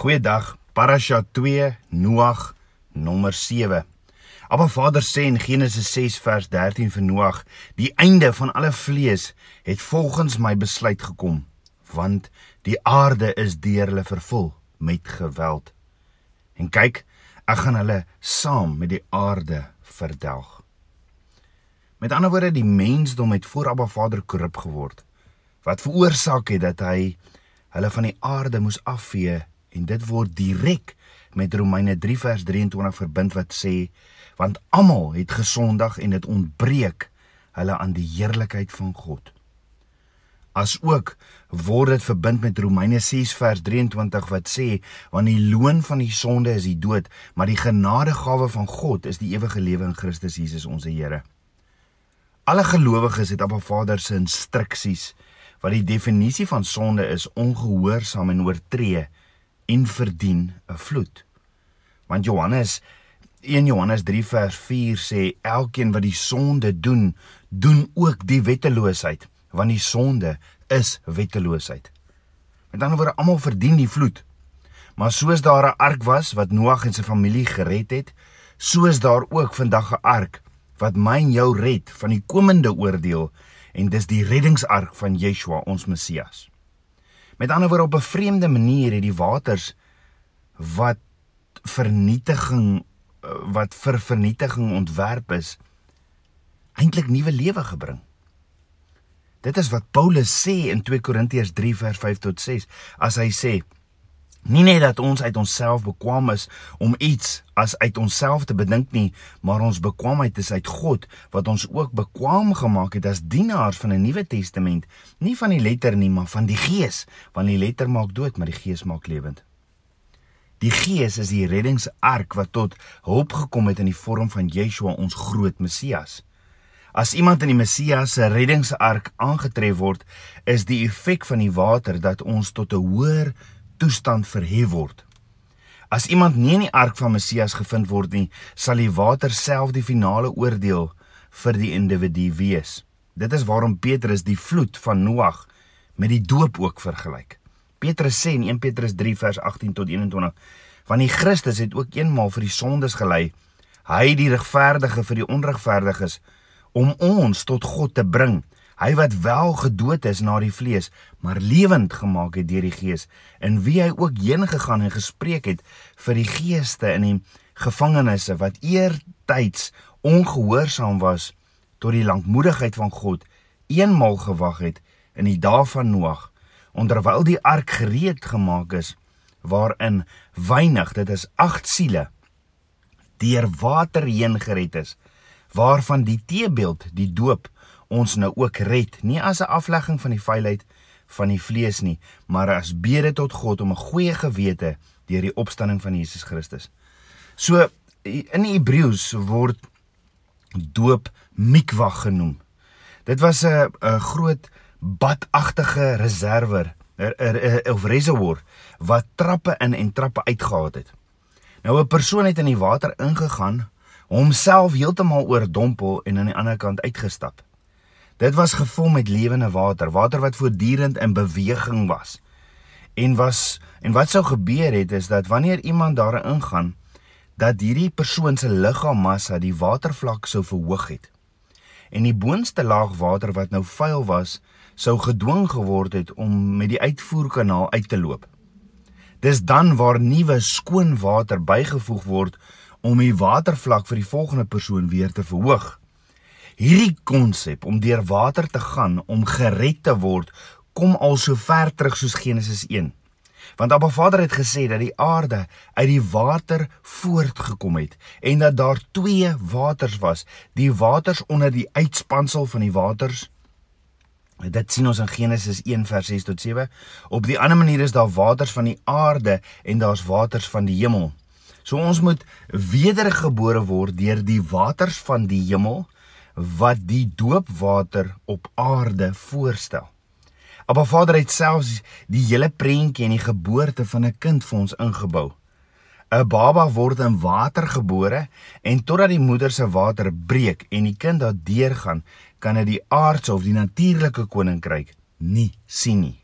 Goeiedag. Parasha 2 Noag nommer 7. Abba Vader sê in Genesis 6 vers 13 vir Noag: "Die einde van alle vlees het volgens my besluit gekom, want die aarde is deur hulle vervul met geweld. En kyk, ek gaan hulle saam met die aarde verdelg." Met ander woorde, die mensdom het voor Abba Vader korrup geword. Wat veroorsaak het dat hy hulle van die aarde moes afvee en dit word direk met Romeine 3 vers 23 verbind wat sê want almal het gesondag en dit ontbreek hulle aan die heerlikheid van God. As ook word dit verbind met Romeine 6 vers 23 wat sê want die loon van die sonde is die dood, maar die genadegawe van God is die ewige lewe in Christus Jesus ons Here. Alle gelowiges het op 'n Vader se instruksies wat die definisie van sonde is ongehoorsaam en oortree en verdien 'n vloed. Want Johannes 1 Johannes 3 vers 4 sê elkeen wat die sonde doen, doen ook die wetteloosheid, want die sonde is wetteloosheid. Met ander woorde, almal verdien die vloed. Maar soos daar 'n ark was wat Noag en sy familie gered het, soos daar ook vandag 'n ark wat my en jou red van die komende oordeel en dis die reddingsark van Yeshua ons Messias. Met ander woorde op 'n vreemde manier het die waters wat vernietiging eh, wat vir vernietiging ontwerp is eintlik nuwe lewe gebring. Dit is wat Paulus sê in 2 Korintiërs 3 vers 5 tot 6 as hy sê Nie net dat ons uit onsself bekwam is om iets as uit onsself te bedink nie, maar ons bekwaamheid is uit God wat ons ook bekwam gemaak het as dienaars van 'n Nuwe Testament, nie van die letter nie, maar van die Gees, want die letter maak dood, maar die Gees maak lewend. Die Gees is die reddingsark wat tot hulp gekom het in die vorm van Yeshua, ons groot Messias. As iemand in die Messias se reddingsark aangetref word, is die effek van die water dat ons tot 'n hoër toestand verhef word. As iemand nie in die ark van Messias gevind word nie, sal die water self die finale oordeel vir die individu wees. Dit is waarom Petrus die vloed van Noag met die doop ook vergelyk. Petrus sê in 1 Petrus 3 vers 18 tot 21: "Want die Christus het ook eenmaal vir die sondes gelei, hy die regverdige vir die onregverdiges, om ons tot God te bring." Hy wat wel gedood is na die vlees, maar lewend gemaak het deur die Gees, in wie hy ook heen gegaan en gespreek het vir die geeste in die gevangenisse wat eertyds ongehoorsaam was tot die lankmoedigheid van God, eenmal gewag het in die dae van Noag, onderwyl die ark gereed gemaak is waarin weinig, dit is 8 siele deur water heen gered is, waarvan die teebeeld, die doop ons nou ook red, nie as 'n aflegging van die vuilheid van die vlees nie, maar as bede tot God om 'n goeie gewete deur die opstanding van Jesus Christus. So in Hebreëus word doop mikwa genoem. Dit was 'n 'n groot badagtige reserver of reservoir wat trappe in en trappe uitgehaal het. Nou 'n persoon het in die water ingegaan, homself heeltemal oordompel en aan die ander kant uitgestap. Dit was gevul met lewende water, water wat voortdurend in beweging was. En was en wat sou gebeur het is dat wanneer iemand daarin ingaan, dat hierdie persoon se liggaamassa die watervlak sou verhoog het. En die boonste laag water wat nou vuil was, sou gedwing geword het om met die uitvoerkanaal uit te loop. Dis dan waar nuwe skoon water bygevoeg word om die watervlak vir die volgende persoon weer te verhoog. Hierdie konsep om deur water te gaan om gered te word, kom al so ver terug soos Genesis 1. Want Abba Vader het gesê dat die aarde uit die water voortgekom het en dat daar twee waters was, die waters onder die uitspansel van die waters. Dit sien ons in Genesis 1 vers 6 tot 7. Op die ander manier is daar waters van die aarde en daar's waters van die hemel. So ons moet wedergebore word deur die waters van die hemel wat die doopwater op aarde voorstel. Abba Vader het selfs die hele prentjie en die geboorte van 'n kind vir ons ingebou. 'n Baba word in water gebore en totdat die moeder se water breek en die kind daar deurgaan, kan dit die aardse of die natuurlike koninkryk nie sien nie.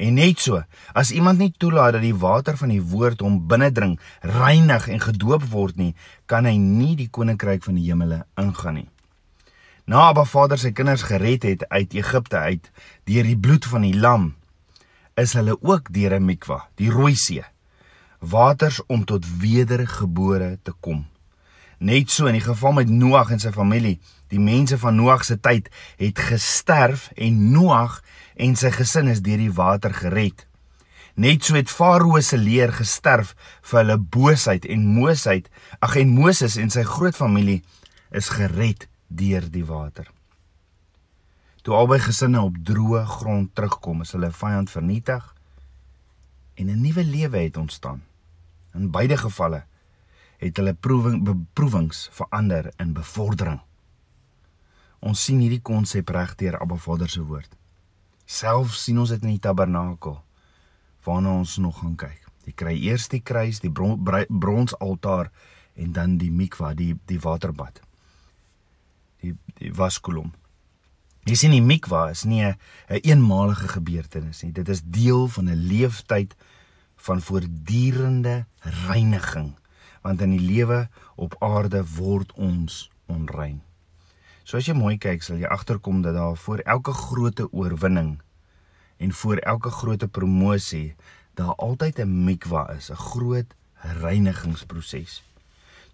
En net so, as iemand nie toelaat dat die water van die woord hom binnendring, reinig en gedoop word nie, kan hy nie die koninkryk van die hemele ingaan nie. Na Abba Vader sy kinders gered het uit Egipte uit deur die bloed van die lam, is hulle ook deur 'n mikwa, die Rooi See, waters om tot wedergebore te kom. Net so in die geval met Noag en sy familie, die mense van Noag se tyd het gesterf en Noag en sy gesin is deur die water gered. Net so het Farao se leer gesterf vir hulle boosheid en Mosesheid, ag en Moses en sy groot familie is gered deur die water. Toe albei gesinne op droë grond terugkom, is hulle vyand vernietig en 'n nuwe lewe het ontstaan. In beide gevalle het hulle proewing beproewings verander in bevordering. Ons sien hierdie konsep reg deur Abba Vader se woord. Self sien ons dit in die tabernakel waarna ons nog gaan kyk. Jy kry eers die kruis, die bron, bronsaltaar en dan die mikwa, die die waterbad. Die die waskolom. Jy sien die mikwa is nie 'n een eenmalige gebeurtenis nie. Dit is deel van 'n leeftyd van voortdurende reiniging want in die lewe op aarde word ons onrein. So as jy mooi kyk, sal jy agterkom dat daar voor elke groot oorwinning en voor elke groot promosie daar altyd 'n mikwa is, 'n groot reinigingsproses.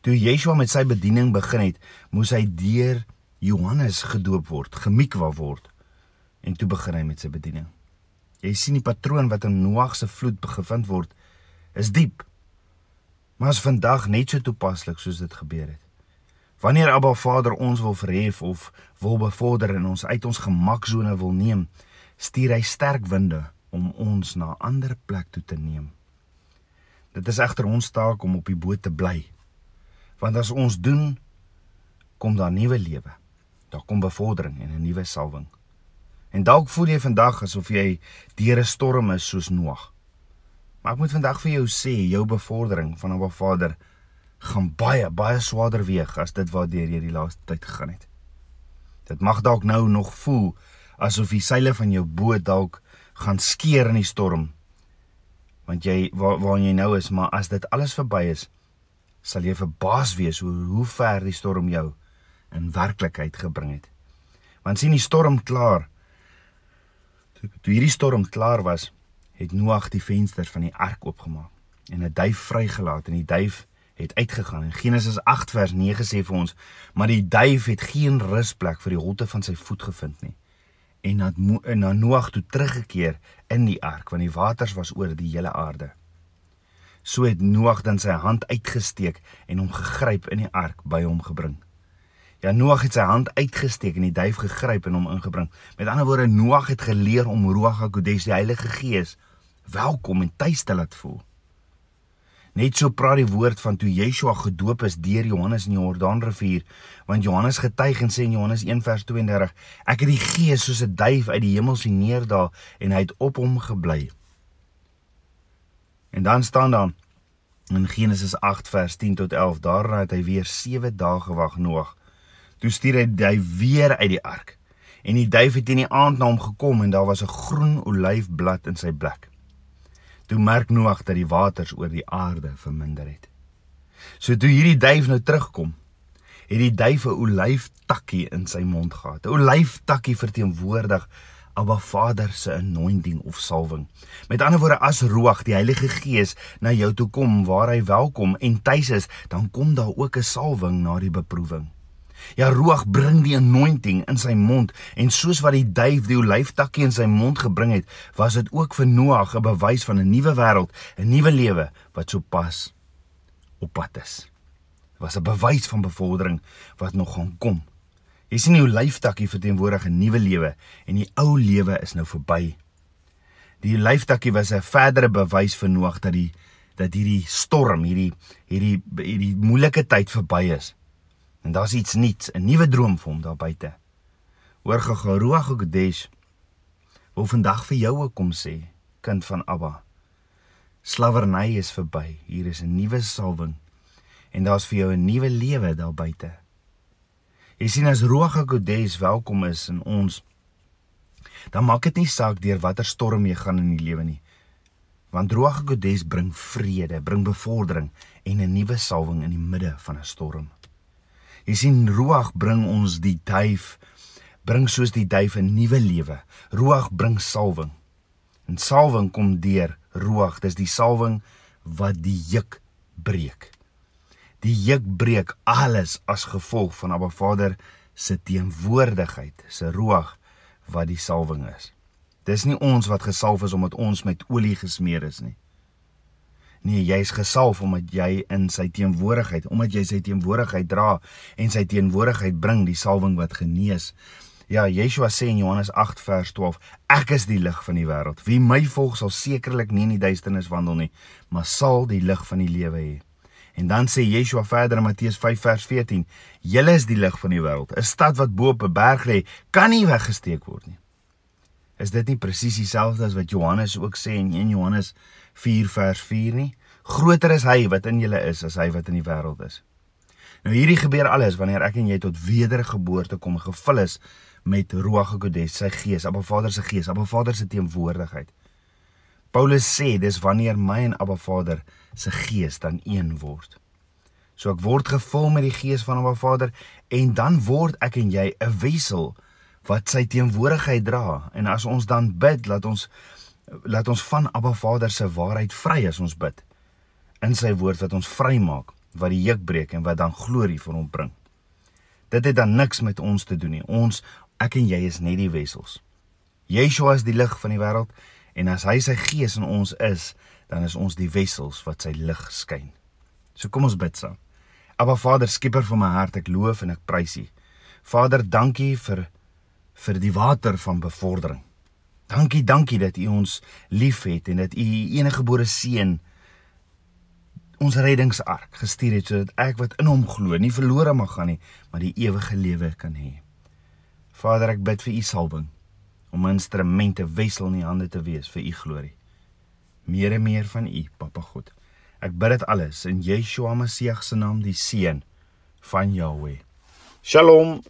Toe Yeshua met sy bediening begin het, moes hy deur Johannes gedoop word, gemikwa word en toe begin hy met sy bediening. Jy sien die patroon wat in Noag se vloed begevind word is diep maar is vandag net so toepaslik soos dit gebeur het. Wanneer Abba Vader ons wil verhef of wil bevorder en ons uit ons gemaksone wil neem, stuur hy sterk winde om ons na 'n ander plek toe te neem. Dit is egter ons taak om op die boot te bly. Want as ons doen, kom daar nuwe lewe. Daar kom bevordering en 'n nuwe salwing. En dalk voel jy vandag asof jy deur 'n storm is soos Noag. Maar ek moet vandag vir jou sê, jou bevordering van 'n Vader gaan baie baie swaarder weeg as dit waardeur jy die laaste tyd gegaan het. Dit mag dalk nou nog voel asof die seile van jou boot dalk gaan skeer in die storm. Want jy waar waar jy nou is, maar as dit alles verby is, sal jy verbaas wees oor hoe ver die storm jou in werklikheid gebring het. Want sien die storm klaar. Toe hierdie storm klaar was, het Noag die vensters van die ark oopgemaak en 'n duif vrygelaat en die duif het uitgegaan. En Genesis 8 vers 9 sê vir ons, maar die duif het geen rusplek vir die holte van sy voet gevind nie. En het na Noag toe teruggekeer in die ark want die waters was oor die hele aarde. So het Noag dan sy hand uitgesteek en hom gegryp in die ark by hom gebring. Ja Noag het sy hand uitgesteek en die duif gegryp en hom ingebring. Met ander woorde Noag het geleer om Ruach HaKodesh, die Heilige Gees, welkom en tuis te laat voel. Net so praat die woord van toe Yeshua gedoop is deur Johannes in die Jordaanrivier, want Johannes getuig en sê in Johannes 1:32, ek het die Gees soos 'n duif uit die hemel sien neerdaal en hy het op hom gebly. En dan staan daar in Genesis 8:10 tot 11, daarna het hy weer 7 dae gewag Noag. Toe stuur hy hy weer uit die ark. En die duif het in die aand na hom gekom en daar was 'n groen olyfblad in sy blik. Toe merk Noag dat die waters oor die aarde verminder het. So toe hierdie duif nou terugkom, het die duif 'n olyftakkie in sy mond gehad. 'n Olyftakkie verteenwoordig Abba Vader se anointing of salwing. Met ander woorde as Ruach, die Heilige Gees na jou toe kom waar hy welkom en tuis is, dan kom daar ook 'n salwing na die beproewing. Ja Ruach bring die anointing in sy mond en soos wat die duif die olyftakkie in sy mond gebring het, was dit ook vir Noag 'n bewys van 'n nuwe wêreld, 'n nuwe lewe wat sopas op pad is. Dit was 'n bewys van bevordering wat nog gaan kom. Jy sien die olyftakkie verteenwoordig 'n nuwe lewe en die ou lewe is nou verby. Die olyftakkie was 'n verdere bewys vir Noag dat die dat hierdie storm, hierdie hierdie hierdie moeilike tyd verby is. En daar's iets nuuts, 'n nuwe droom vir hom daar buite. Hoor gegaroa Godesh. Wil vandag vir jou ook kom sê, kind van Abba. Slawerny is verby. Hier is 'n nuwe salwing. En daar's vir jou 'n nuwe lewe daar buite. Jy sien as Ruach Godesh welkom is in ons Dan maak dit nie saak deur watter storm jy gaan in die lewe nie. Want Ruach HaKodes bring vrede, bring bevordering en 'n nuwe salwing in die midde van 'n storm. Jy sien Ruach bring ons die duif bring soos die duif 'n nuwe lewe. Ruach bring salwing. En salwing kom deur Ruach. Dis die salwing wat die juk breek. Die juk breek alles as gevolg van Abba Vader se teenwoordigheid, se Ruach wat die salwing is. Dis nie ons wat gesalf is omdat ons met olie gesmeer is nie. Nee, jy's gesalf omdat jy in sy teenwoordigheid, omdat jy sy teenwoordigheid dra en sy teenwoordigheid bring die salwing wat genees. Ja, Yeshua sê in Johannes 8 vers 12: Ek is die lig van die wêreld. Wie my volg sal sekerlik nie in die duisternis wandel nie, maar sal die lig van die lewe hê. En dan sê Yeshua verder in Matteus 5 vers 14: Julle is die lig van die wêreld. 'n Stad wat bo op 'n berg lê, kan nie weggesteek word nie. Is dit nie presies dieselfde as wat Johannes ook sê in 1 Johannes 4 vers 4 nie? Groter is hy wat in julle is as hy wat in die wêreld is. Nou hierdie gebeur alles wanneer ek en jy tot wedergeboorte kom gevul is met Ruach HaKodes, sy Gees, Abba Vader se Gees, Abba Vader se teenwoordigheid. Paulus sê dis wanneer my en Abba Vader se Gees dan een word. So ek word gevul met die Gees van Abba Vader en dan word ek en jy 'n wessel wat sy teenwoordigheid dra. En as ons dan bid laat ons laat ons van Abba Vader se waarheid vry as ons bid. In sy woord wat ons vrymaak wat die juk breek en wat dan glorie vir hom bring. Dit het dan niks met ons te doen nie. Ons ek en jy is net die wessels. Yeshua is die lig van die wêreld en as hy sy gees in ons is dan is ons die wessels wat sy lig skyn. So kom ons bid saam. Abba Vader skieper van my hart ek loof en ek prys U. Vader dankie vir vir die water van bevordering. Dankie, dankie dat U ons liefhet en dat U U enige gebore seun ons reddingsark gestuur het sodat ek wat in hom glo nie verlore mag gaan nie, maar die ewige lewe kan hê. Vader, ek bid vir U salwing om instrumente wessel in U hande te wees vir U glorie. Meer en meer van U, Papa God. Ek bid dit alles in Yeshua Messie se naam, die seun van Jahweh. Shalom.